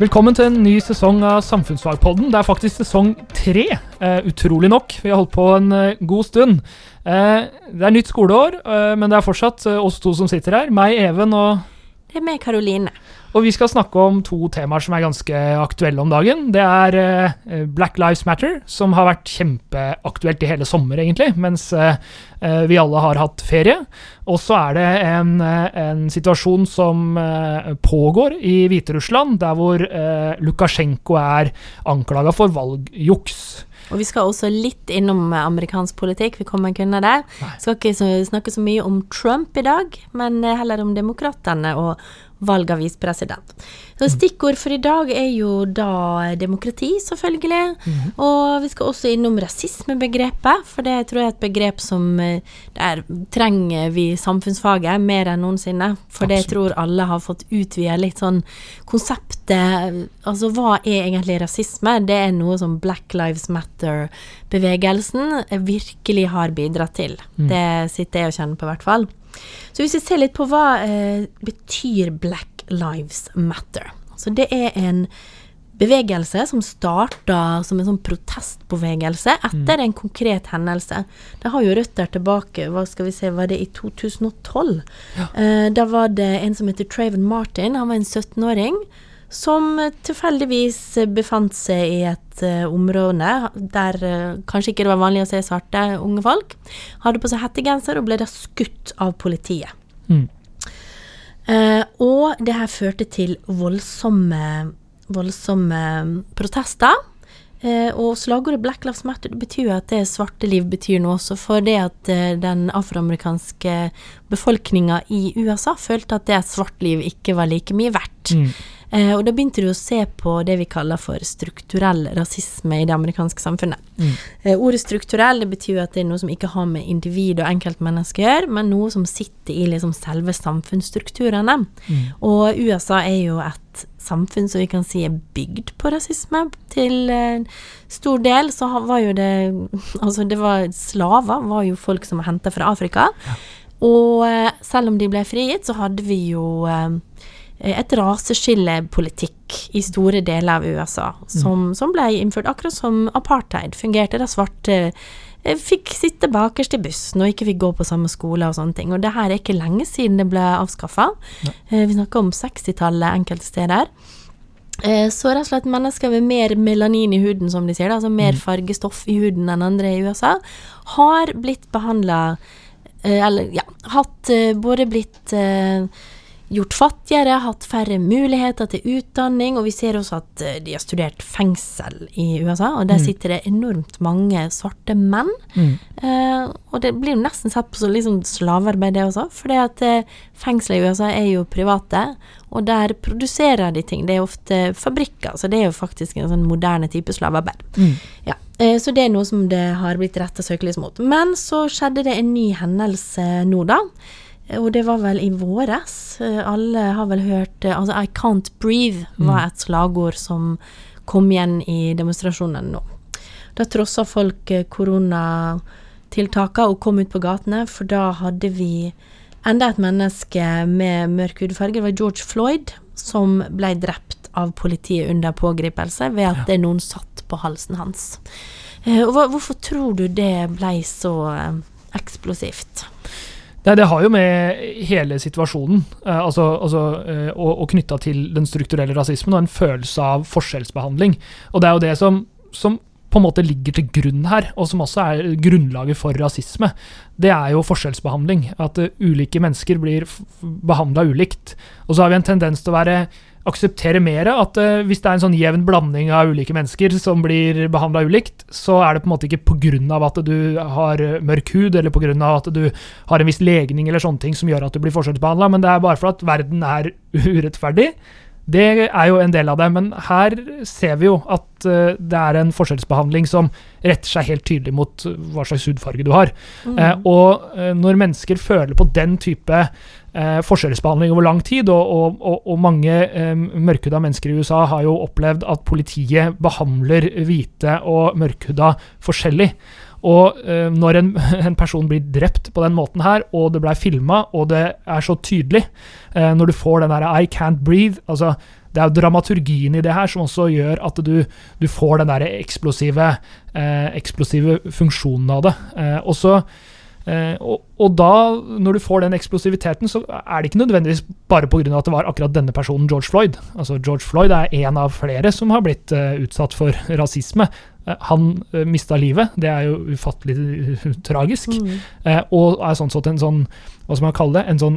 Velkommen til en ny sesong av Samfunnsfagpodden. Det er faktisk sesong tre, eh, utrolig nok. Vi har holdt på en eh, god stund. Eh, det er nytt skoleår, eh, men det er fortsatt eh, oss to som sitter her. Meg, Even og Det er meg, Karoline. Og vi skal snakke om to temaer som er ganske aktuelle om dagen. Det er eh, Black Lives Matter, som har vært kjempeaktuelt i hele sommer, egentlig, mens eh, eh, vi alle har hatt ferie. Og så er det en, en situasjon som pågår i Hviterussland, der hvor Lukasjenko er anklaga for valgjuks. Og vi skal også litt innom amerikansk politikk. Vi kommer ikke unna det. Skal ikke snakke så mye om Trump i dag, men heller om demokratene og valg av visepresident. Stikkord for i dag er jo da demokrati, selvfølgelig. Og vi skal også innom rasismebegrepet, for det tror jeg er et begrep som eh, der trenger vi samfunnsfaget mer enn noensinne. For det tror alle har fått utvida litt sånn konseptet Altså hva er egentlig rasisme? Det er noe som Black Lives Matter-bevegelsen virkelig har bidratt til. Det sitter jeg og kjenner på, i hvert fall. Så hvis vi ser litt på hva eh, betyr Black Lives Matter. Så det er en bevegelse som starta som en sånn protestbevegelse etter en konkret hendelse. Det har jo røtter tilbake, hva skal vi se, var det i 2012? Eh, da var det en som heter Traven Martin, han var en 17-åring. Som tilfeldigvis befant seg i et eh, område der eh, kanskje ikke det var vanlig å se svarte unge folk. Hadde på seg hettegenser og ble da skutt av politiet. Mm. Uh, og det her førte til voldsomme, voldsomme protester. Uh, og slagordet Black Lives Matter betyr at det svarte liv betyr noe også, for det at uh, den afroamerikanske befolkninga i USA følte at det svarte svart liv ikke var like mye verdt. Mm. Eh, og da begynte du å se på det vi kaller for strukturell rasisme i det amerikanske samfunnet. Mm. Eh, ordet strukturell det betyr at det er noe som ikke har med individ og enkeltmennesker å gjøre, men noe som sitter i liksom selve samfunnsstrukturene. Mm. Og USA er jo et samfunn som vi kan si er bygd på rasisme. Til eh, stor del så var jo det Altså, det var slaver, var jo folk som var henta fra Afrika. Og eh, selv om de ble frigitt, så hadde vi jo eh, et raseskillepolitikk i store deler av USA, som, som ble innført akkurat som apartheid fungerte, da svarte eh, fikk sitte bakerst i bussen og ikke fikk gå på samme skole og sånne ting. Og det her er ikke lenge siden det ble avskaffa. Ja. vi snakker om 60-tallet enkelte steder. Eh, Så rett og slett mennesker med mer melanin i huden, som de sier, altså mer fargestoff i huden enn andre i USA, har blitt behandla Eller ja, hatt eh, både blitt eh, gjort fattigere, hatt færre muligheter til utdanning, og vi ser også at eh, de har studert fengsel i USA, og der sitter det enormt mange svarte menn. Mm. Eh, og det blir jo nesten sett på som liksom slavearbeid, det også, for eh, fengsler i USA er jo private, og der produserer de ting. Det er ofte fabrikker, så det er jo faktisk en sånn moderne type slavearbeid. Mm. Ja, eh, så det er noe som det har blitt retta søkelys mot. Men så skjedde det en ny hendelse nå, da. Eh, Og det var vel i våres. Eh, Alle har vel hørt eh, Altså, I can't breathe var et slagord som kom igjen i demonstrasjonen nå. Da trossa folk koronatiltakene og kom ut på gatene, for da hadde vi enda et menneske med mørk hudfarge. Det var George Floyd som ble drept av politiet under pågripelse ved at ja. noen satt på halsen hans. Eh, Og hvorfor tror du det ble så eh, eksplosivt? Nei, det har jo med hele situasjonen eh, altså, altså, eh, og, og knytta til den strukturelle rasismen og en følelse av forskjellsbehandling. Og det er jo det som, som på en måte ligger til grunn her, og som også er grunnlaget for rasisme. Det er jo forskjellsbehandling. At uh, ulike mennesker blir behandla ulikt. Og så har vi en tendens til å være akseptere mer at uh, hvis det er en sånn jevn blanding av ulike mennesker som blir behandla ulikt, så er det på en måte ikke pga. at du har mørk hud, eller pga. at du har en viss legning eller sånne ting som gjør at du blir forskjellsbehandla, men det er bare for at verden er urettferdig. Det er jo en del av det, men her ser vi jo at eh, det er en forskjellsbehandling som retter seg helt tydelig mot hva slags hudfarge du har. Eh, og eh, når mennesker føler på den type eh, forskjellsbehandling over lang tid, og, og, og, og mange eh, mørkhuda mennesker i USA har jo opplevd at politiet behandler hvite og mørkhuda forskjellig. Og eh, når en, en person blir drept på den måten her, og det blei filma, og det er så tydelig, eh, når du får den der I can't breathe, altså det er jo dramaturgien i det her som også gjør at du, du får den der eksplosive, eh, eksplosive funksjonen av det. Eh, og så og, og, da, når du får den eksplosiviteten, så er det ikke nødvendigvis bare pga. at det var akkurat denne personen, George Floyd. Altså George Floyd er en av flere som har blitt uh, utsatt for rasisme. Uh, han uh, mista livet, det er jo ufattelig uh, tragisk. Mm. og er sånn sett en sånn Hva skal man kalle det? En sånn,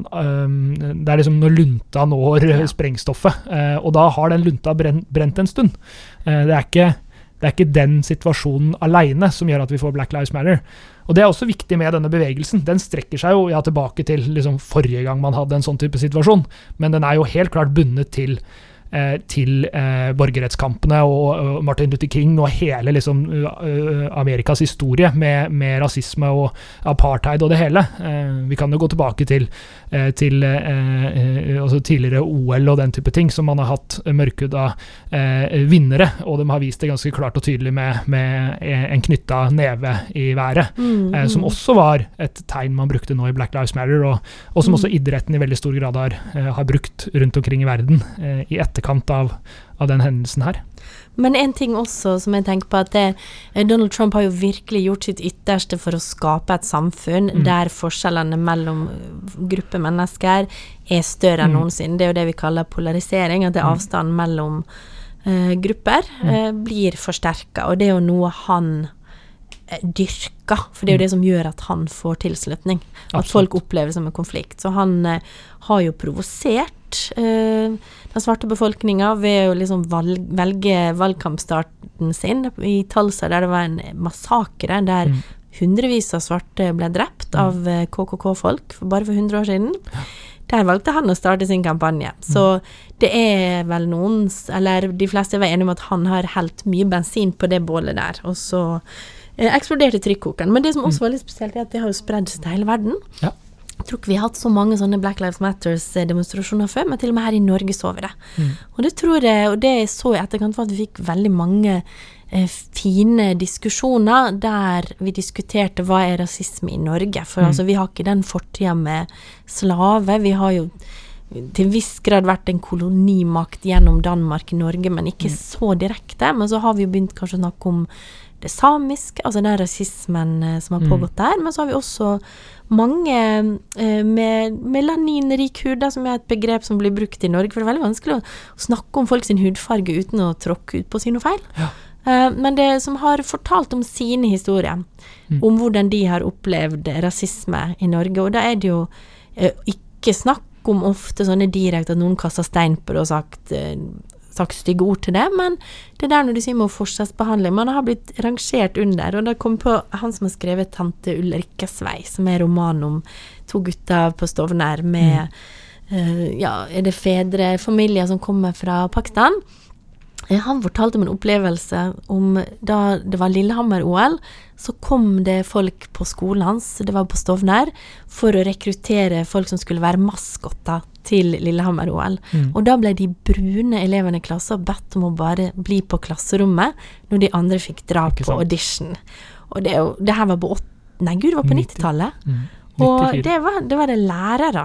det er liksom når lunta når ja. sprengstoffet. og da har den lunta brent, brent en stund. det er ikke det er ikke den situasjonen aleine som gjør at vi får Black Lives Matter. Og Det er også viktig med denne bevegelsen. Den strekker seg jo ja, tilbake til liksom, forrige gang man hadde en sånn type situasjon, men den er jo helt klart bundet til til eh, borgerrettskampene og Martin Luther King og hele liksom, Amerikas historie med, med, rasisme og apartheid og det hele. Eh, vi kan jo gå tilbake til, til altså tidligere OL og den type ting, som man har hatt mørkhuda vinnere, og de har vist det ganske klart og tydelig med, med en knytta neve i været, mm, mm. som også var et tegn man brukte nå i Black Lives Matter, og, og som mm. også idretten i veldig stor grad har, har brukt rundt omkring i verden i etterkant etterkant av, av den hendelsen her. Men en ting også som jeg tenker på, at det, eh, Donald Trump har jo virkelig gjort sitt ytterste for å skape et samfunn mm. der forskjellene mellom eh, grupper mennesker er større enn mm. noensinne. Det er jo det vi kaller polarisering, at det er mm. avstanden mellom uh, grupper uh, blir forsterka. Og det er jo noe han dyrka, for det er jo mm. det som gjør at han får tilslutning. At Absolutt. folk opplever det som en konflikt. Så han har jo provosert uh, den svarte befolkninga ved å liksom valg, velge valgkampstarten sin i Talsa, der det var en massakre der mm. hundrevis av svarte ble drept mm. av KKK-folk eh, bare for 100 år siden. Der valgte han å starte sin kampanje. Mm. Så det er vel noen, eller de fleste er enige om at han har helt mye bensin på det bålet der. Og så eh, eksploderte trykkokeren. Men det som også mm. var litt spesielt, er at det har jo spredd seg til hele verden. Ja. Jeg tror ikke vi har hatt så mange sånne Black Lives Matters-demonstrasjoner før, men til og med her i Norge så vi det. Mm. Og det tror jeg, og det så i etterkant var at vi fikk veldig mange eh, fine diskusjoner der vi diskuterte hva er rasisme i Norge. For mm. altså, vi har ikke den fortida med slave. Vi har jo til en viss grad vært en kolonimakt gjennom Danmark i Norge, men ikke mm. så direkte. Men så har vi jo begynt kanskje å snakke om det samiske, altså den rasismen eh, som har mm. pågått der. Men så har vi også mange eh, med melaninrik hud, som er et begrep som blir brukt i Norge. For det er veldig vanskelig å, snakke om folk sin hudfarge uten å tråkke ut på si noe feil. Ja. Eh, men det som har fortalt om sine historier, mm. om hvordan de har opplevd rasisme i Norge. Og da er det jo eh, ikke snakk om ofte sånne direkte at noen kaster stein på det og sagt sagt stygge ord til det, men det der når du sier med forskjellsbehandling Man har blitt rangert under, og det kom på han som har skrevet 'Tante Ulrikke Svei', som er roman om to gutter på Stovner med mm. uh, Ja, er det fedre, familier som kommer fra Pakistan? Han fortalte om en opplevelse om da det var Lillehammer-OL, så kom det folk på skolen hans, det var på Stovner, for å rekruttere folk som skulle være maskotter til Lillehammer-OL. Mm. Og da ble de brune elevene i klassen bedt om å bare bli på klasserommet når de andre fikk dra på audition. Og det, det, her var på 8, Nei, gud, det var på 90-tallet. Mm. Og det var, det var det lærere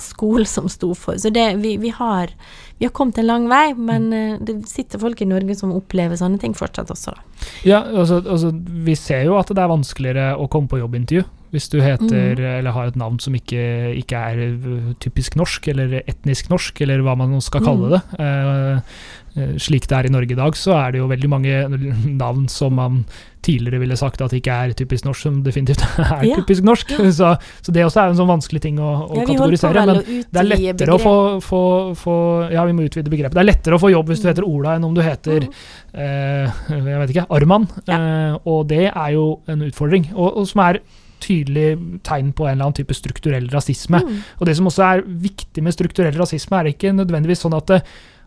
skole som sto for. Så det, vi, vi, har, vi, har, kommet en lang vei, men mm. det sitter folk i Norge som opplever sånne ting fortsatt også, da. Ja, altså, altså, vi ser jo at det er vanskeligere å komme på jobbintervju hvis du heter mm. eller har et navn som ikke, ikke, er eh, typisk norsk, eller etnisk norsk, eller hva man skal kalle mm. det. Uh, Eh, slik det er i Norge i dag, så er det jo veldig mange navn som man tidligere ville sagt at ikke er typisk norsk, som definitivt er ja. typisk norsk. Så, så, det også er en sånn vanskelig ting å, å ja, kategorisere. Men det er lettere å få, få, få, Ja, vi må utvide begrepet. Det er lettere å få jobb hvis du heter Ola, enn om du heter mm. eh, jeg vet ikke, Arman. Ja. Eh, og det er jo en utfordring, og, og som er tydelig tegn på en eller annen type strukturell rasisme. Mm. Og det som også er viktig med strukturell rasisme, er ikke nødvendigvis sånn at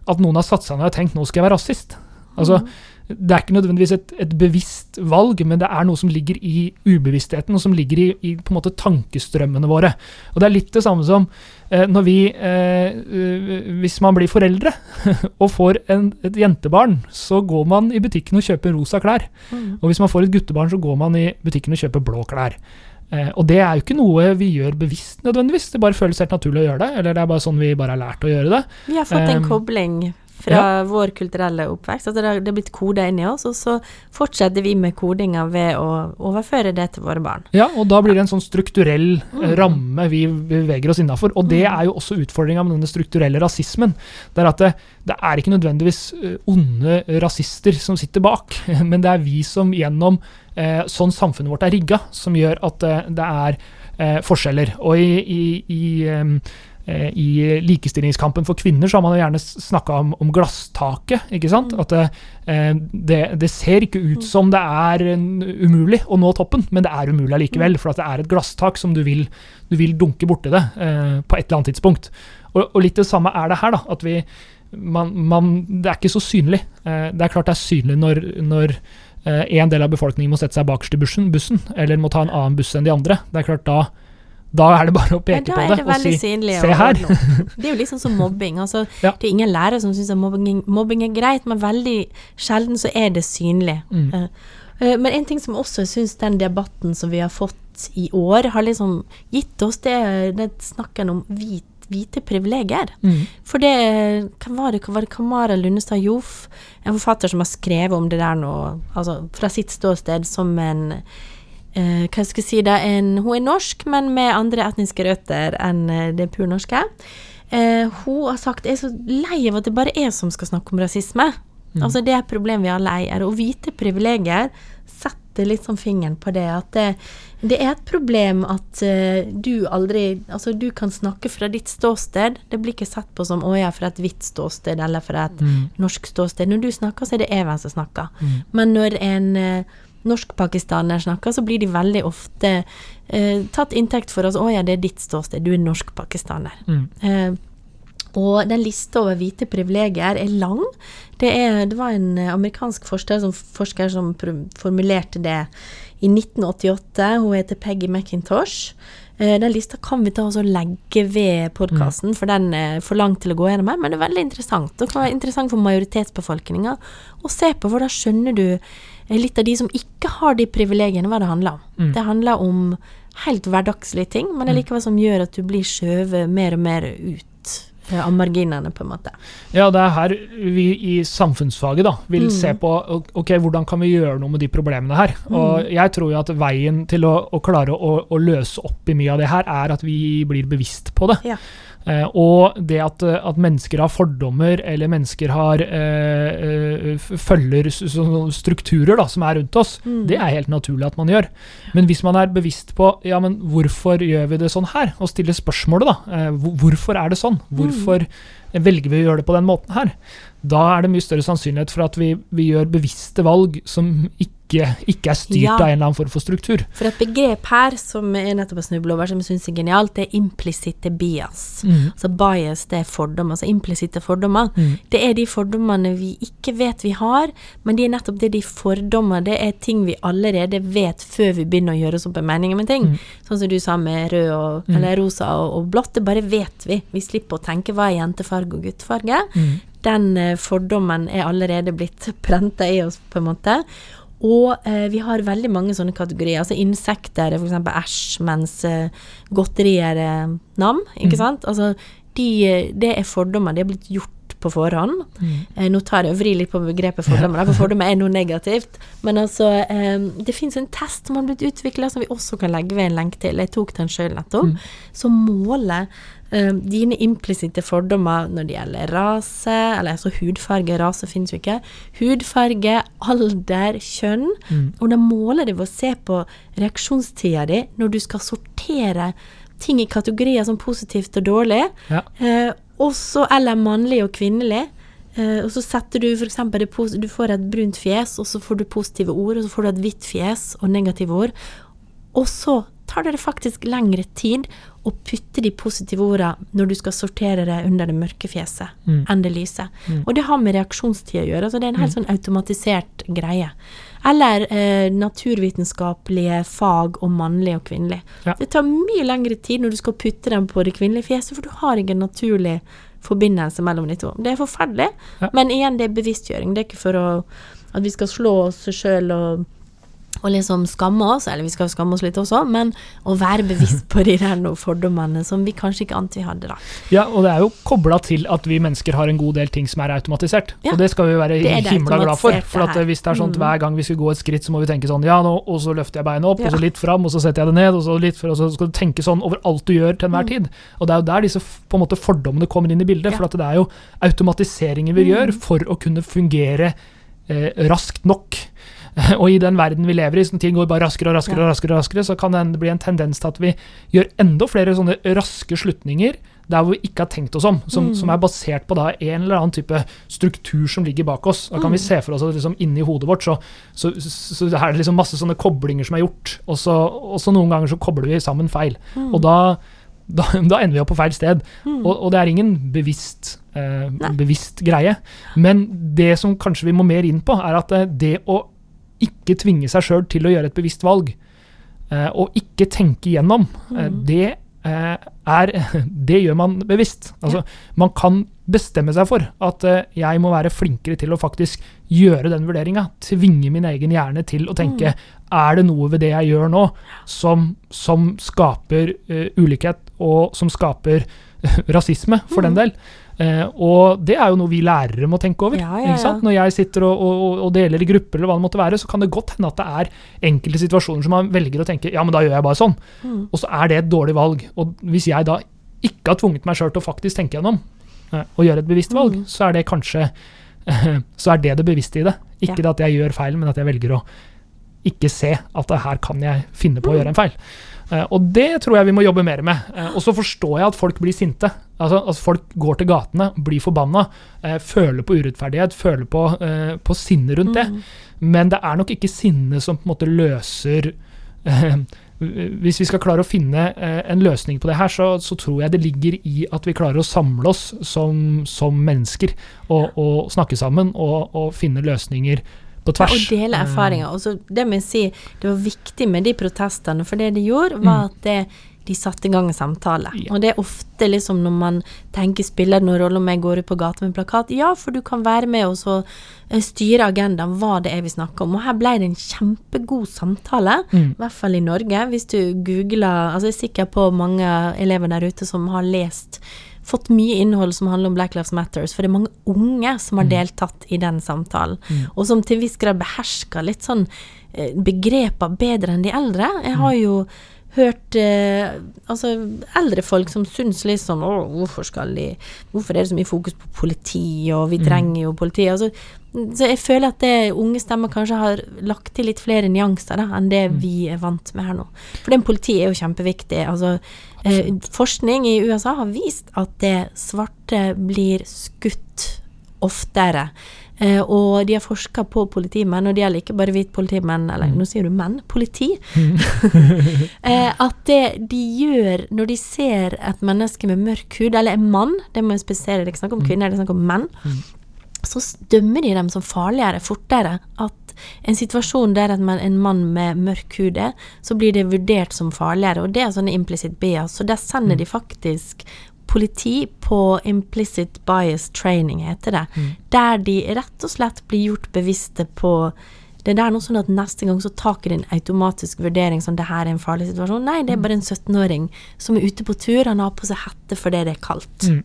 at noen har satt seg ned og tenkt nå skal jeg være rasist. Altså, mm. Det er ikke nødvendigvis et, et, bevisst valg, men det er noe som ligger i ubevisstheten, og som ligger i, i på en måte tankestrømmene våre. Og Det er litt det samme som eh, når vi eh, Hvis man blir foreldre og får en, et jentebarn, så går man i butikken og kjøper rosa klær. Mm. Og hvis man får et guttebarn, så går man i butikken og kjøper blå klær. Eh, og det er jo ikke noe vi gjør bevisst nødvendigvis, det bare føles helt naturlig å gjøre det. Eller det er bare sånn vi bare har lært å gjøre det. Vi har fått en um, kobling fra vår kulturelle oppvekst. Altså det har det er blitt koda inn i oss, og så fortsetter vi med kodinga ved å overføre det til våre barn. Ja, og da blir det en sånn strukturell Mm. eh, ramme vi beveger oss innafor. Og det er jo også utfordringa med denne strukturelle rasismen. Det er at det, det er ikke nødvendigvis eh, onde rasister som sitter bak, men det er vi som gjennom eh, sånn samfunnet vårt er rigga, som gjør at eh, det er eh, forskjeller. Og i, i, i I likestillingskampen for kvinner så har man jo gjerne snakka om, om glasstaket. ikke sant? At det, eh, det, det ser ikke ut som det er umulig å nå toppen, men det er umulig allikevel. For at det er et glasstak som du vil, du vil dunke borti det eh, på et eller annet tidspunkt. Og, og litt det samme er det her. da, at vi, man, man, Det er ikke så synlig. Eh, det er klart det er synlig når, når eh, en del av befolkningen må sette seg bakerst i bussen, bussen, eller må ta en annen buss enn de andre. Det er klart da da er det bare å Ja, peke da på det det og si se her. Det er jo liksom som mobbing. Altså, Ja. Det er ingen lærere som syns mobbing, mobbing er greit, men veldig sjelden så er det synlig. Mm. Uh, men en ting som også syns den debatten som vi har fått i år, har liksom gitt oss, det det snakken om hvit, hvite privilegier. Mm. For det Hvem var det? Var det Kamara Lundestad Joff? En forfatter som har skrevet om det der nå, altså fra sitt ståsted som en eh, Hva skal jeg si det, en, Hun er norsk, men med andre etniske røtter enn eh, det purnorske. Eh, hun har sagt jeg er så lei av at det bare er som skal snakke om rasisme. Altså Det er et problem vi alle eier. Og hvite privilegier setter litt sånn fingeren på det. At det, det er et problem at uh, du aldri Altså du kan snakke fra ditt ståsted. Det blir ikke sett på som 'å ja, fra et hvitt ståsted' eller fra et Mm. norsk ståsted. Når du snakker, så er det Even som snakker. Mm. Men når en eh, norsk-pakistaner snakker, så blir de veldig ofte eh, tatt inntekt for oss. 'Å ja, det er ditt ståsted. Du er norsk-pakistaner'. Mm. Eh, og den lista over hvite privilegier er lang. Det, er, det var en eh, amerikansk forsker som, forsker som formulerte det i 1988. Hun heter Peggy McIntosh. Eh, Den lista kan vi ta og legge ved podkasten, for den er for lang til å gå gjennom her. Men det er veldig interessant. Det kan være interessant for majoritetsbefolkninga å se på, for da skjønner du eh, litt av de som ikke har de privilegiene, hva det handler om. Mm. Det handler om helt hverdagslige ting, men det er likevel som gjør at du blir skjøvet mer og mer ut eh, av marginene, på en måte. Ja, det er her vi i samfunnsfaget da, vil Mm. se på ok, hvordan kan vi gjøre noe med de problemene her. Og jeg tror jo at veien til å, å klare å, å løse opp i mye av det her, er at vi blir bevisst på det. Ja. Eh, og det at, eh, at mennesker har fordommer, eller mennesker har eh, følger strukturer da, som er rundt oss, Mm. det er helt naturlig at man gjør. Men hvis man er bevisst på ja, men hvorfor gjør vi det sånn her, og stiller spørsmålet da, eh, hvorfor er det sånn? Hvorfor velger vi å gjøre det på den måten her? Da er det mye større sannsynlighet for at vi, vi gjør bevisste valg som ikke, ikke er styrt Ja. av en eller annen form for struktur. For et begrep her som jeg nettopp har snublet over, som jeg syns er genialt, det er implisitte bias. Mm. Altså bias, det er fordommer. Altså implisitte fordommer. Mm. Det er de fordommene vi ikke vet vi har, men de er nettopp det de fordommer. Det er ting vi allerede vet før vi begynner å gjøre oss opp en mening om en ting. Mm. Sånn som du sa med rød og, Mm. eller rosa og, og blått. Det bare vet vi. Vi slipper å tenke hva er jentefarge og guttefarge. Mm. Den eh, fordommen er allerede blitt prenta i oss, på en måte. Og eh, vi har veldig mange sånne kategorier. Altså insekter er f.eks. æsj, mens eh, godterier er nam. Ikke mm. sant? Altså, de, eh, det er fordommer. De er blitt gjort på forhånd. Mm. Eh, nå tar jeg og vrir litt på begrepet fordommer, for fordommer er noe negativt. Men altså, eh, det fins en test som har blitt utvikla, som vi også kan legge ved en lenke til. Jeg tok den sjøl nettopp. Mm. Som måler eh, dine implisitte fordommer når det gjelder rase, eller altså hudfarge, rase finnes jo ikke. Hudfarge, alder, kjønn. Mm. Og da måler det ved å se på reaksjonstida di når du skal sortere ting i kategorier som positivt og dårlig. Ja. Eh, også, eller mannlig og kvinnelig. Uh, og så setter du eksempel Du får et brunt fjes, og så får du positive ord, og så får du et hvitt fjes og negative ord. Og så tar det faktisk lengre tid å putte de positive ordene når du skal sortere det under det mørke fjeset, Mm. enn det lyse. Mm. Og det har med reaksjonstid å gjøre. Altså det er en helt sånn automatisert greie. Eller eh, naturvitenskapelige fag om mannlig og kvinnelig. Ja. Det tar mye lengre tid når du skal putte dem på det kvinnelige fjeset, for du har ikke en naturlig forbindelse mellom de to. Det er forferdelig, Ja. men igjen, det er bevisstgjøring. Det er ikke for å, at vi skal slå oss sjøl og å liksom skamme oss, eller vi skal skamme oss litt også, men å være bevisst på de der fordommene som vi kanskje ikke ante vi hadde, da. Ja, og det er jo kobla til at vi mennesker har en god del ting som er automatisert. Ja, og det skal vi være himla glad for. For at hvis det er sånn at Mm. hver gang vi skal gå et skritt, så må vi tenke sånn ja, nå, og så løfter jeg beinet opp, Ja. og så litt fram, og så setter jeg det ned, og så litt fram, og så skal du tenke sånn over alt du gjør til enhver Mm. tid. Og det er jo der disse på en måte fordommene kommer inn i bildet, Ja. for at det er jo automatiseringer vi Mm. gjør for å kunne fungere eh, raskt nok. Og i den verden vi lever i, som ting går bare raskere og raskere, og raskere, og raskere, så kan det bli en tendens til at vi gjør enda flere sånne raske slutninger der hvor vi ikke har tenkt oss om, som, Mm. som er basert på da en eller annen type struktur som ligger bak oss. Da kan vi Mm. se for oss at liksom inni hodet vårt så, så, så, så er det liksom masse sånne koblinger som er gjort, og så, og så noen ganger så kobler vi sammen feil. Mm. Og da, da, da ender vi opp på feil sted. Mm. Og, og det er ingen bevisst, eh, bevisst greie. Men det som kanskje vi må mer inn på, er at eh, det å ikke tvinge seg sjøl til å gjøre et bevisst valg, eh, og ikke tenke igjennom, eh, Mm. det eh, er Det gjør man bevisst. Altså, Man kan bestemme seg for at jeg må være flinkere til å faktisk gjøre den vurderinga. Tvinge min egen hjerne til å tenke er det noe ved det jeg gjør nå som, som skaper eh, ulikhet, og som skaper rasisme, for den Mm. del. Eh, og det er jo noe vi lærere må tenke over. Ja, ja, Ikke sant? Når jeg sitter og, og, og deler i grupper, eller hva det måtte være, så kan det godt hende at det er enkelte situasjoner som man velger å tenke ja, men da gjør jeg bare sånn. Mm. Og så er det et dårlig valg. Og hvis jeg da ikke har tvunget meg sjøl til å faktisk tenke gjennom eh, og gjøre et bevisst valg, Mm. så er det kanskje så er det det bevisste i det. Ikke Ja. det at jeg gjør feil, men at jeg velger å ikke se at her kan jeg finne på å Mm. gjøre en feil. Eh, og det tror jeg vi må jobbe mer med. Eh, og så forstår jeg at folk blir sinte. Altså at folk går til gatene, blir forbanna, eh, føler på urettferdighet, føler på, på sinne rundt det. Mm. Men det er nok ikke sinne som på en måte løser Hvis vi skal klare å finne en løsning på det her, så, så tror jeg det ligger i at vi klarer å samle oss som, som mennesker og, og snakke sammen og, og finne løsninger på Ja, og dele Eh, erfaringer. Og så det må jeg si, det var viktig med de protestene, for det de gjorde, var at det, de satte i gang en samtale. Mm. Ja. Og det er ofte liksom når man tenker spiller noen rolle om jeg går ut på gata med plakat, ja, for du kan være med og så eh, styre agendaen, hva det er vi snakker om. Og her ble det en kjempegod samtale, Mm. i hvert fall i Norge. Hvis du googler Altså, jeg er sikker på mange elever der ute som har lest Fått mye innhold som handler om Black Lives Matters, for det er mange unge som har deltatt i den samtalen, og som til viss grad behersker litt sånn eh, begreper bedre enn de eldre. Jeg har jo hørt eh, altså eldre folk som syns liksom Å, hvorfor skal de Hvorfor er det så mye fokus på politi, og vi trenger jo politi? Altså, så jeg føler at det unge stemmer kanskje har lagt til litt flere nyanser da, enn det vi er vant med her nå. For den politiet er jo kjempeviktig. Altså, eh, forskning i USA har vist at det svarte blir skutt oftere. Eh, og de har forska på politimenn, og det gjelder ikke bare hvit politimenn, eller nå sier du menn, politi. eh, at det de gjør når de ser et menneske med mørk hud, eller en mann, det må jeg spesifisere, det er ikke snakk om kvinner, det er snakk om menn, så dømmer de dem som farligere, fortere. At en situasjon der man, en mann med mørk hud er, så blir det vurdert som farligere. Og det er sånne implicit bias. Så der sender de faktisk politi på implicit bias training, heter det. Der de rett og slett blir gjort bevisste på det er noe sånn at neste gang så tar ikke en automatisk vurdering som det her er en farlig situasjon. Nei, det er bare en 17-åring som er ute på tur. Han har på seg hette fordi det er kaldt. Mm.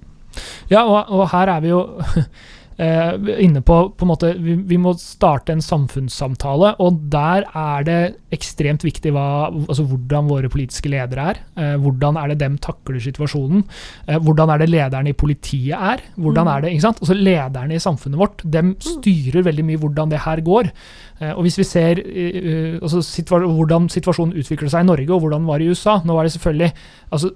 Ja, og, og her er vi jo eh, inne på, på en måte, vi, vi må starte en samfunnssamtale, og der er det ekstremt viktig hva, altså hvordan våre politiske ledere er. Eh, hvordan er det dem takler situasjonen? Eh, hvordan er det lederne i politiet er? Hvordan er det, ikke sant? Altså Lederne i samfunnet vårt dem styrer veldig mye hvordan det her går. Eh, og hvis vi ser eh, eh, altså hvordan situasjonen utvikler seg i Norge, og hvordan den var i USA Nå var det selvfølgelig altså,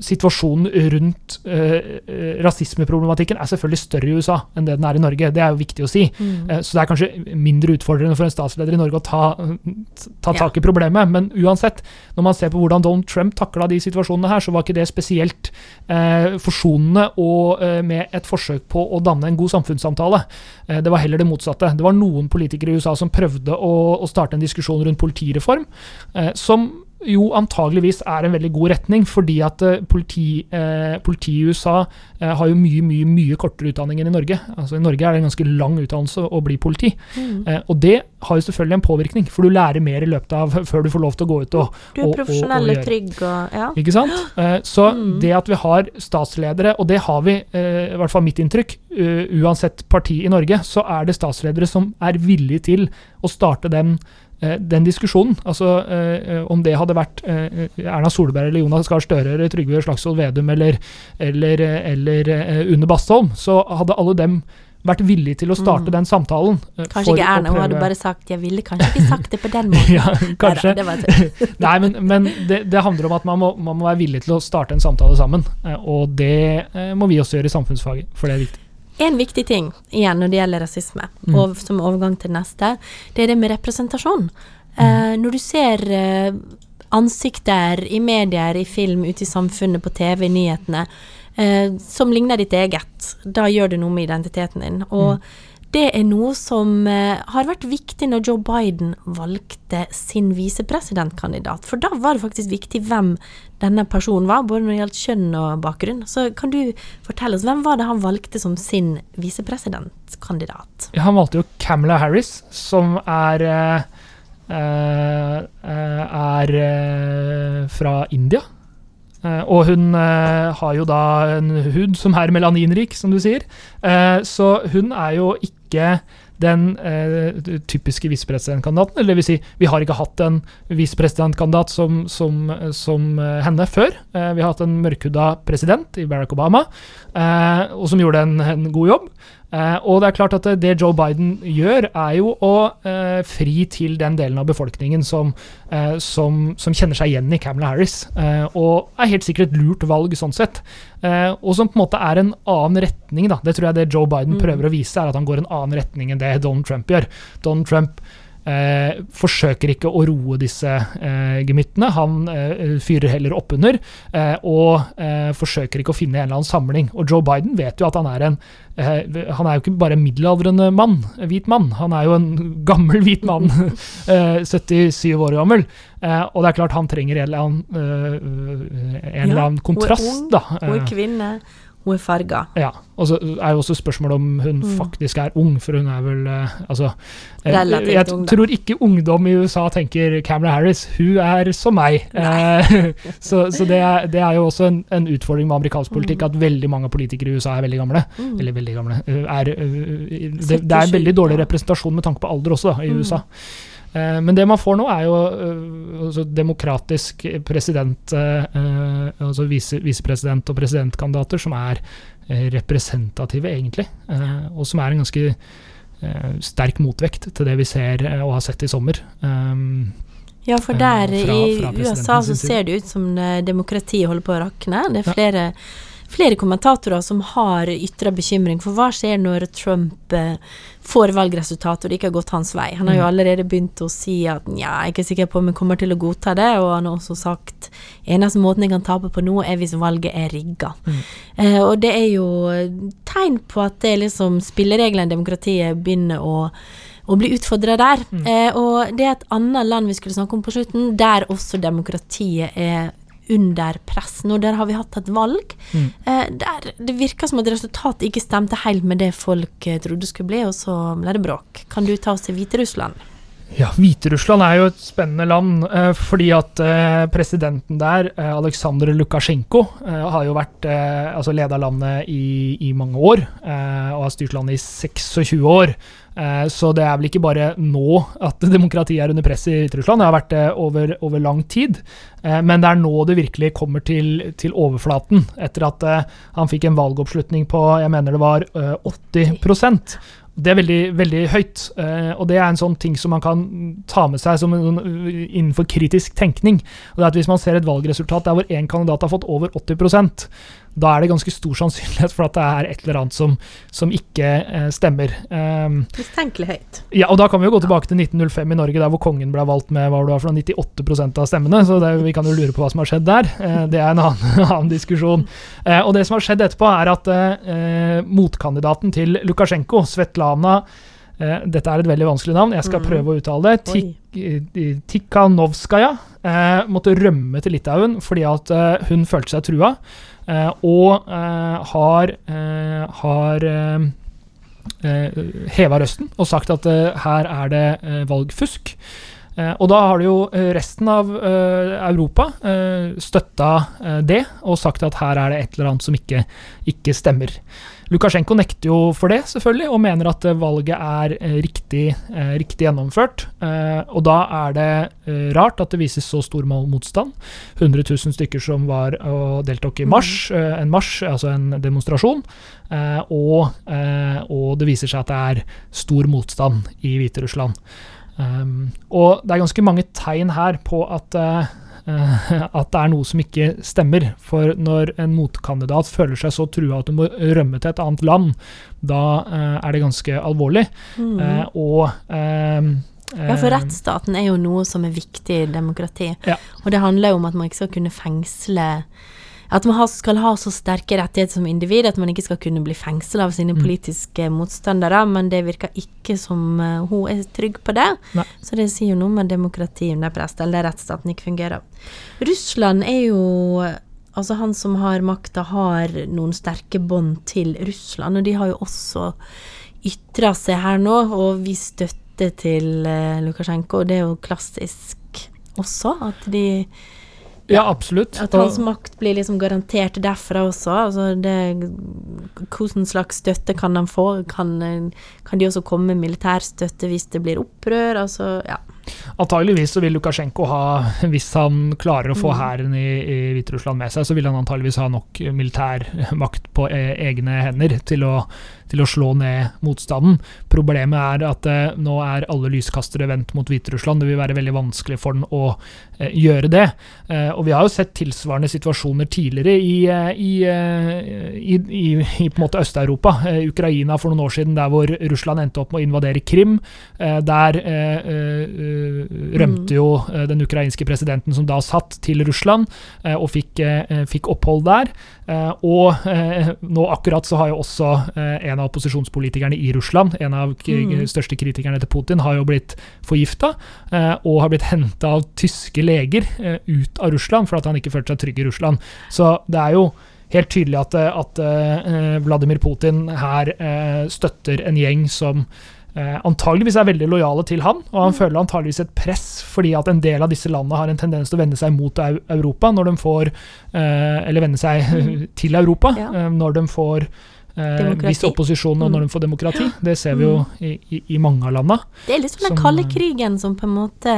Situasjonen rundt eh, rasismeproblematikken er selvfølgelig større i USA enn det den er i Norge. Det er jo viktig å si. Eh, så det er kanskje mindre utfordrende for en statsleder i Norge å ta, ta tak i problemet. Men uansett, når man ser på hvordan Donald Trump takla de situasjonene her, så var ikke det spesielt uh, forsonende og med et forsøk på å danne en god samfunnssamtale. Det var heller det motsatte. Det var noen politikere i USA som prøvde å, å starte en diskusjon rundt politireform, eh, som jo antageligvis er en veldig god retning, fordi at eh, politi, eh, politiet i USA eh, har jo mye mye, mye kortere utdanning enn i Norge. Altså I Norge er det en ganske lang utdannelse å bli politi. Mm. Eh, og det har jo selvfølgelig en påvirkning, for du lærer mer i løpet av før du får lov til å gå ut og, Du er profesjonell og trygg og Ja. Ikke sant? Eh, så Mm. det at vi har statsledere, og det har vi, eh, i hvert fall mitt inntrykk, uansett parti i Norge, så er det statsledere som er villige til å starte den, den diskusjonen. Altså eh, om det hadde vært eh, Erna Solberg eller Jonas Gahr Støre eller Trygve Slagsvold Vedum eller, eller, eh, eller eh, Une Bastholm, så hadde alle dem vært villige til å starte Mm. den samtalen. eh, Kanskje for ikke Erna, hun hadde bare sagt 'jeg ville kanskje ikke sagt det på den måten'. ja, kanskje. Det Nei, men, men det, det handler om at man må, man må være villig til å starte en samtale sammen. eh, Og det eh, må vi også gjøre i samfunnsfaget, for det er viktig. En viktig ting igjen når det gjelder rasisme, Mm. og som overgang til neste, det er det med representasjon. Mm. Eh, når du ser eh, ansikter i medier, i film, ute i samfunnet, på TV, i nyhetene, eh, som ligner ditt eget, da gjør det noe med identiteten din. Og Mm. Det er noe som eh, har vært viktig når Joe Biden valgte sin visepresidentkandidat. For da var det faktisk viktig hvem denne personen var, både når det gjaldt kjønn og bakgrunn. Så kan du fortelle oss, hvem var det han valgte som sin visepresidentkandidat? Han valgte jo Camela Harris, som er eh, eh, er fra India. Og hun har jo da en hud som er melaninrik, som du sier. Så hun er jo ikke den eh, typiske visepresidentkandidaten. Eller det vil si, vi har ikke hatt en visepresidentkandidat som, som, som eh, henne før. Eh, vi har hatt en mørkhuda president i Barack Obama, eh, og som gjorde en, en god jobb. Eh, og det er klart at det, det Joe Biden gjør, er jo å eh, fri til den delen av befolkningen som, eh, som, som kjenner seg igjen i Camelot Harris. Eh, og er helt sikkert et lurt valg sånn sett. Eh, og som på en måte er en annen retning. da. Det tror jeg det Joe Biden Mm. prøver å vise, er at han går en annen retning enn det Donald Trump gjør. Donald Trump eh, forsøker ikke å roe disse eh, gemyttene. Han eh, fyrer heller oppunder eh, og eh, forsøker ikke å finne en eller annen samling. Og Joe Biden vet jo at han er en Han er jo ikke bare en middelaldrende mann, hvit mann. Han er jo en gammel hvit mann. eh, 77 år gammel. Eh, og det er klart han trenger en eller annen, eh, en eller Ja, kontrast. hun er ung, da. Hun er kvinne, hun er farga. ja, og så er jo også spørsmålet om hun Mm. faktisk er ung, for hun er vel eh, Altså eh, Relativt Jeg ung, da. tror ikke ungdom i USA tenker Camera Harris, hun er som meg. Eh, så så det, er, det er jo også en, en utfordring med amerikansk politikk, at veldig mange politikere i USA er veldig gamle. Mm. Eller veldig gamle. Er, det, det er en veldig dårlig representasjon med tanke på alder også, da, i Mm. USA. Eh, Men det man får nå, er jo eh, altså demokratisk president, eh, altså visepresident og presidentkandidater som er representative, egentlig. eh, Og som er en ganske eh, sterk motvekt til det vi ser og har sett i sommer. Ja, for der fra- i fra i USA så ser det ut som demokratiet holder på å rakne. Det er Ja. Flere, kommentatorer som har ytra bekymring for hva skjer når Trump eh, får valgresultat og det ikke har gått hans vei. Han har jo Mm. allerede begynt å si at nja, jeg er ikke sikker på om jeg kommer til å godta det, og han har også sagt eneste måten jeg kan tape på nå, er hvis valget er rigga. Mm. Eh, og det er jo tegn på at det er liksom spillereglene i demokratiet begynner å å bli utfordra der. Mm. Eh, og det er et annet land vi skulle snakke om på slutten, der også demokratiet er under press. Nå der har vi hatt et valg Mm. eh, der det virker som at resultatet ikke stemte helt med det folk eh, trodde skulle bli, og så ble det bråk. Kan du ta oss til Hviterussland? Ja, Hviterussland er jo et spennende land, eh, fordi at presidenten der, Aleksandr Lukasjenko, har jo vært altså leda landet i, i mange år, og har styrt landet i 26 år. Eh, så det er vel ikke bare nå at demokratiet er under press i Hviterussland, det har vært det over, over lang tid. Eh, men det er nå det virkelig kommer til, til overflaten, etter at eh, han fikk en valgoppslutning på jeg mener det var eh, 80% det er veldig, veldig høyt, og det er en sånn ting som man kan ta med seg en, innenfor kritisk tenkning. Og det er at Hvis man ser et valgresultat der hvor én kandidat har fått over 80 da er det ganske stor sannsynlighet for at det er et eller annet som, som ikke eh, stemmer. Um, Mistenkelig høyt. ja, og Da kan vi jo gå tilbake til 1905 i Norge, der hvor kongen ble valgt med var det for 98 av stemmene. Så det, vi kan jo lure på hva som har skjedd der. Eh, det er en annen, annen diskusjon. Eh, og det som har skjedd etterpå, er at eh, motkandidaten til Lukasjenko, Svetlana eh, Dette er et veldig vanskelig navn, jeg skal mm. prøve å uttale det. Tik, eh, Tikhanovskaja. eh, måtte rømme til Litauen fordi at eh, hun følte seg trua, eh, og eh, har, eh, har eh, eh, heva røsten og sagt at her er det valgfusk. Og da har det jo resten av Europa støtta det og sagt at her er det et eller annet som ikke, ikke stemmer. Lukasjenko nekter jo for det, selvfølgelig, og mener at eh, valget er eh, riktig, eh, riktig gjennomført. Og da er det rart at det vises så stor motstand. 100 000 stykker som var og deltok i mars, eh, en marsj, altså en demonstrasjon. Eh, og, eh, og det viser seg at det er stor motstand i Hviterussland. Og det er ganske mange tegn her på at, at det er noe som ikke stemmer. For når en motkandidat føler seg så trua at du må rømme til et annet land, da eh, er det ganske alvorlig. Mm. Eh, og Ja, for eh, rettsstaten er jo noe som er viktig i demokrati. Ja. Og det handler jo om at man ikke skal kunne fengsle At man har- skal ha så sterke rettigheter som individ at man ikke skal kunne bli fengsla av sine Mm. politiske motstandere, men det virker ikke som uh, hun er trygg på det. Nei. Så det sier jo noe med demokrati under press, eller rettsstaten ikke fungerer. Russland er jo Altså, han som har makta, har noen sterke bånd til Russland, og de har jo også ytra seg her nå og vist støtte til uh, Lukasjenko, og det er jo klassisk også, at de Ja, absolutt. At hans makt blir liksom garantert derfra også. Altså det Hvilken slags støtte kan de få? Kan, kan de også komme med militærstøtte hvis det blir opprør? Altså, ja. Antageligvis så vil Lukasjenko ha, hvis han klarer å få Mm. hæren i, i Hviterussland med seg, så vil han antageligvis ha nok militær makt på e egne hender til å, til å slå ned motstanden. Problemet er at eh, nå er alle lyskastere vendt mot Hviterussland. Det vil være veldig vanskelig for den å eh, gjøre det. Eh, og vi har jo sett tilsvarende situasjoner tidligere i, eh, i, eh, i, i, i på en måte Øst-Europa. Eh, Ukraina for noen år siden, der hvor Russland endte opp med å invadere Krim. Eh, der eh, eh, rømte jo eh, den ukrainske presidenten som da satt, til Russland, eh, og fikk, eh, fikk opphold der. Eh, og eh, nå akkurat så har jo også eh, en av opposisjonspolitikerne i Russland, en av Mm. største kritikerne til Putin, har jo blitt forgifta, eh, og har blitt henta av tyske leger eh, ut av Russland for at han ikke følte seg trygg i Russland. Så det er jo helt tydelig at, eh, at eh, Vladimir Putin her eh, støtter en gjeng som eh, antageligvis er veldig lojale til han, og han føler antageligvis et press fordi at en del av disse landene har en tendens til å vende seg mot Europa når de får eh, Eller vende seg til Europa Ja. eh, når de får eh, Demokrati. viss og Mm. når de får demokrati. Det ser vi jo i, i, i mange av landene. Det er litt sånn den Som, kalde eh, krigen som på en måte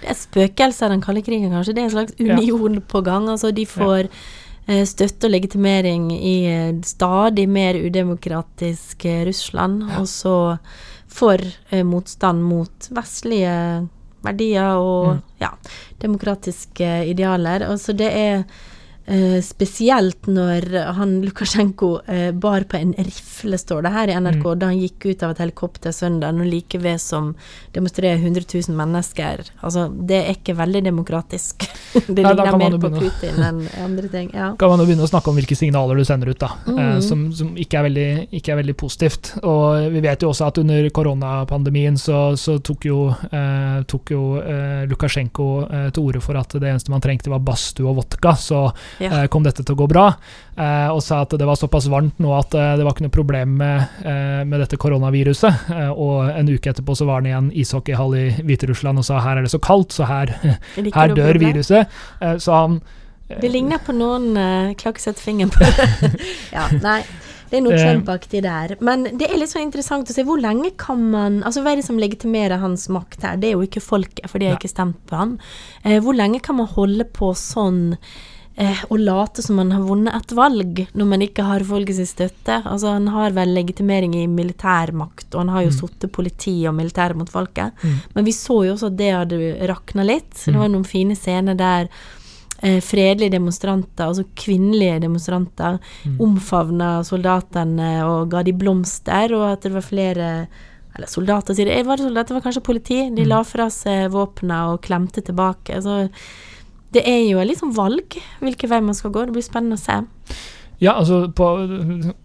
Det er spøkelser spøkelse av den kalde krigen, kanskje. Det er en slags Ja. union på gang. Altså, de får eh, støtte og legitimering i eh, stadig mer udemokratisk Russland, Russland, og så eh, motstand mot vestlige verdier og Mm. ja, demokratiske idealer. Altså, det er eh, spesielt når han Lukasjenko uh, bar på en rifle, står det her i NRK, Mm. da han gikk ut av et helikopter søndag, og like ved som demonstrerer 100 000 mennesker. Altså, det er ikke veldig demokratisk. det Nei, ligner mer på. Putin enn andre ting. Ja. kan man jo begynne å snakke om hvilke signaler du sender ut, da, mm. uh, som, som ikke, er veldig, ikke er veldig positivt. Og vi vet jo også at under koronapandemien så, så tok jo, tok jo Lukasjenko til orde for at det eneste man trengte var badstue og vodka, så Ja. eh, kom dette til å gå bra. Eh, og sa at det var såpass varmt nå at eh, det var ikke noe problem med, eh, med dette koronaviruset. Eh, og en uke etterpå så var han i en ishockeyhall i Hviterussland og sa her er det så kaldt, så her, er her dør problem. viruset. Eh, så han Det ligner på noen uh, ikke fingeren på det. ja, nei. Det er noe kjempeaktig Trump-aktig der. Men det er litt så interessant å se hvor lenge kan man Altså hva er det som legitimerer hans makt her? Det er jo ikke folket, for de har ikke stemt på han. Eh, hvor lenge kan man holde på sånn eh, å late som man har vunnet et valg, når man ikke har folkets støtte? Altså Han har vel legitimering i militærmakt, og han har jo Mm. sittet politi og militær mot folket. Mm. Men vi så jo også at det hadde rakna litt. Det Mm. var noen fine scener der eh, fredelige demonstranter, altså kvinnelige demonstranter, Mm. omfavna soldatene og ga de blomster, og at det var flere eller soldater, sier det. Var det soldater? Det var kanskje politi. De Mm. la fra seg våpna og klemte tilbake. Så det er jo et liksom valg hvilken vei man skal gå. Det blir spennende å se. Ja, altså på,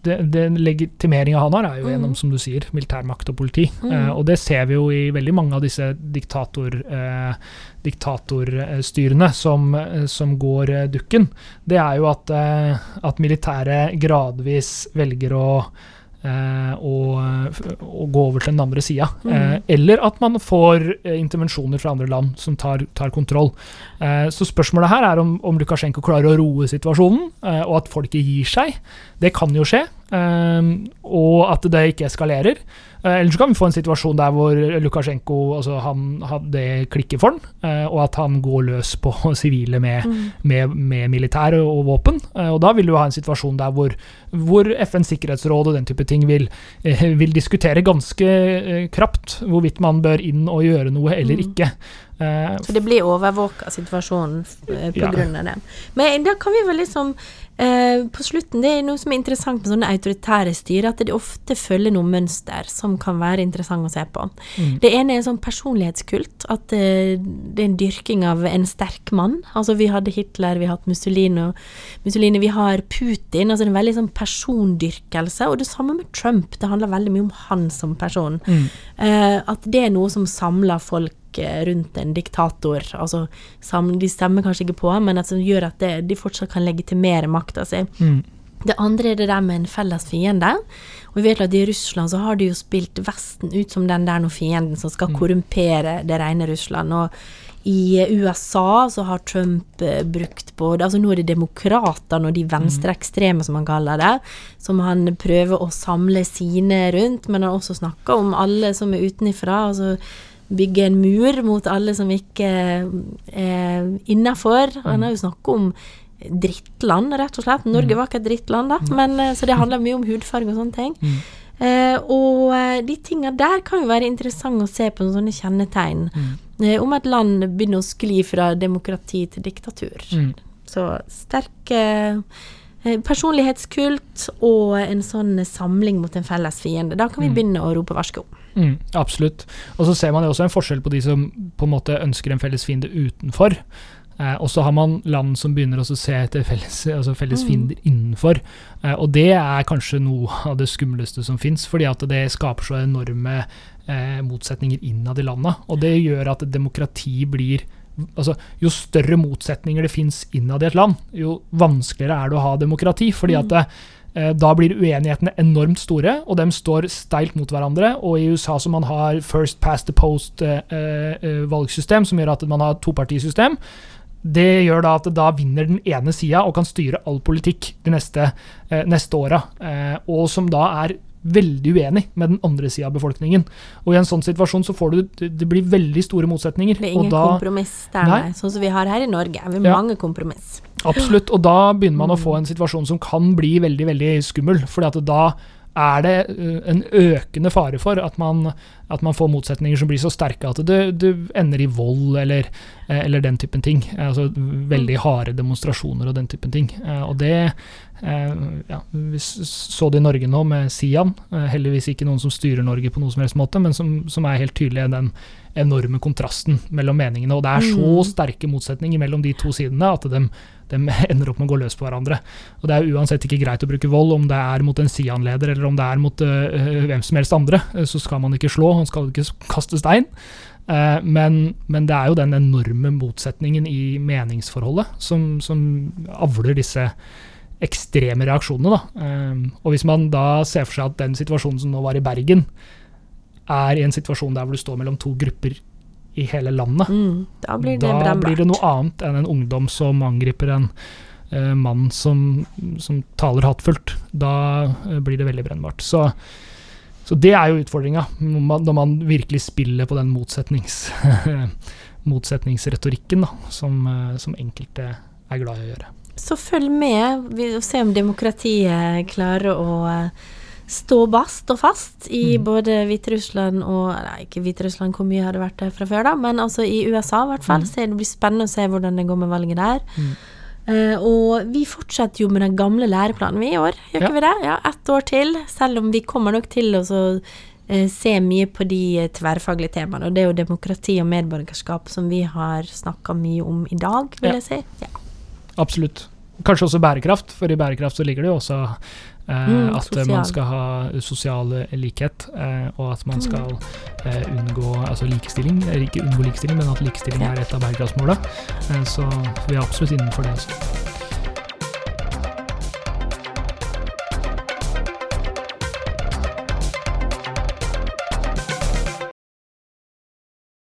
det, det legitimeringa han har, er jo gjennom, mm. som du sier, militærmakt og politi. Mm. Eh, og det ser vi jo i veldig mange av disse diktator, eh, diktatorstyrene som, eh, som går eh, dukken. Det er jo at, eh, at militæret gradvis velger å eh, å, å gå over til den andre sida. Mhm. Eh, eller at man får eh, intervensjoner fra andre land som tar, tar kontroll. Eh, så spørsmålet her er om, om Lukasjenko klarer å roe situasjonen, eh, og at folket gir seg. Det kan jo skje. eh, og at det ikke eskalerer. Eh, Eller så kan vi få en situasjon der hvor Lukasjenko altså det klikker for han, eh, og at han går løs på sivile med, Mm. med, med militær og, våpen. Eh, og da vil du ha en situasjon der hvor, hvor FNs sikkerhetsråd og den type ting vil, vil diskutere ganske krapt hvorvidt man bør inn og gjøre noe eller Mm. ikke. Så det blir overvåka situasjonen pga. på Ja. av det. Men da kan vi vel liksom eh, På slutten, det er noe som er interessant med sånne autoritære styre, at de ofte følger noen mønster som kan være interessant å se på. Mm. Det ene er en sånn personlighetskult, at eh, det er en dyrking av en sterk mann. Altså vi hadde Hitler, vi har hatt Mussolini, Mussolini vi har Putin. altså det er en veldig sånn persondyrkelse. Og det samme med Trump, det handler veldig mye om han som person. mm. Eh, at det er noe som samler folk eh, rundt en diktator. Altså, de stemmer kanskje ikke på ham, men som gjør at det, de fortsatt kan legitimere makta si. Mm. Det andre er det der med en felles fiende. Og vi vet at i Russland så har de jo spilt Vesten ut som den der nå fienden som skal korrumpere det rene Russland. Og i USA så har Trump eh, brukt både Altså nå er det demokratene og de venstreekstreme, som han kaller det, som han prøver å samle sine rundt, men han har også snakka om alle som er utenifra. altså bygge en mur mot alle som ikke er innafor. Han har jo snakka om drittland, rett og slett. Norge var ikke et drittland, da, men, eh, så det handler mye om hudfarge og sånne ting. Mm. Eh, og eh, de tinga der kan jo være interessant å se på sånne kjennetegn. Mm. Eh, om et land begynner å skli fra demokrati til diktatur. Mm. Så sterk eh, eh, personlighetskult og en sånn samling mot en felles fiende. Da kan vi Mm. begynne å rope varsko. Mm, absolutt. Og så ser man jo også en forskjell på de som på en måte ønsker en felles fiende utenfor. Eh, og så har man land som begynner å se etter felles, altså felles Mm. fiender innenfor. Eh, og det er kanskje noe av det skumleste som fins, fordi at det skaper så enorme eh, motsetninger innad i landa. Og det gjør at demokrati blir Altså, jo større motsetninger det fins innad i et land, jo vanskeligere er det å ha demokrati. fordi at det, Eh, Da blir uenighetene enormt store, og de står steilt mot hverandre. Og i USA som man har first past the post-valgsystem, som gjør at man har topartisystem, det gjør da at da vinner den ene sida og kan styre all politikk de neste, eh, neste åra. Eh, og som da er veldig uenig med den andre sida av befolkningen. Og i en sånn situasjon så får du Det blir veldig store motsetninger. Det er ingen da, kompromiss der, nei. Sånn som vi har her i Norge. Vi har Ja. mange kompromiss. Absolutt, og da begynner man å få en situasjon som kan bli veldig veldig skummel. fordi at da er det uh, en økende fare for at man, at man får motsetninger som blir så sterke at det, ender i vold eller, eh, eller den typen ting. Altså veldig harde demonstrasjoner og den typen ting. Eh, Og det eh, ja, Vi så det i Norge nå med Sian. Eh, Heldigvis ikke noen som styrer Norge på noen som helst måte, men som, som er helt tydelig den enorme kontrasten mellom meningene. Og det er så Mm. sterke motsetninger mellom de to sidene at de, de ender opp med å gå løs på hverandre. Og det er uansett ikke greit å bruke vold, om det er mot en Sian-leder eller om det er mot uh, hvem som helst andre. øh, Så skal man ikke slå, man skal ikke kaste stein. Uh, men, men det er jo den enorme motsetningen i meningsforholdet som, som avler disse ekstreme reaksjonene. Da. Uh, og hvis man da ser for seg at den situasjonen som nå var i Bergen, er i en situasjon der hvor du står mellom to grupper i hele landet, Mm, da blir det da blir det noe annet enn en ungdom som angriper en eh, mann som, som taler hattfullt. Da eh, blir det veldig brennbart. Så, så det er jo utfordringa, når man, virkelig spiller på den motsetnings, motsetningsretorikken da, som, eh, som enkelte er glad i å gjøre. Så følg med og se om demokratiet klarer å stå bast og fast i Mm. både Hviterussland og Nei, ikke Hviterussland, hvor mye har det vært der fra før, da, men altså i USA i hvert fall. Mm. Så det blir spennende å se hvordan det går med valget der. Mm. Uh, og vi fortsetter jo med den gamle læreplanen vi i år, gjør Ja. ikke vi det? Ja, ett år til, selv om vi kommer nok til å så, eh, se mye på de eh, tverrfaglige temaene. Og det er jo demokrati og medborgerskap som vi har snakka mye om i dag, vil Ja. jeg si. Ja. Absolutt. kanskje også bærekraft, for i bærekraft så ligger det jo også eh, Mm, at sosial. man skal ha sosial likhet, eh, og at man skal eh, unngå altså likestilling. Ikke unngå likestilling, men at likestilling Ja. er et av bærekraftsmåla. Eh, så vi er absolutt innenfor det også.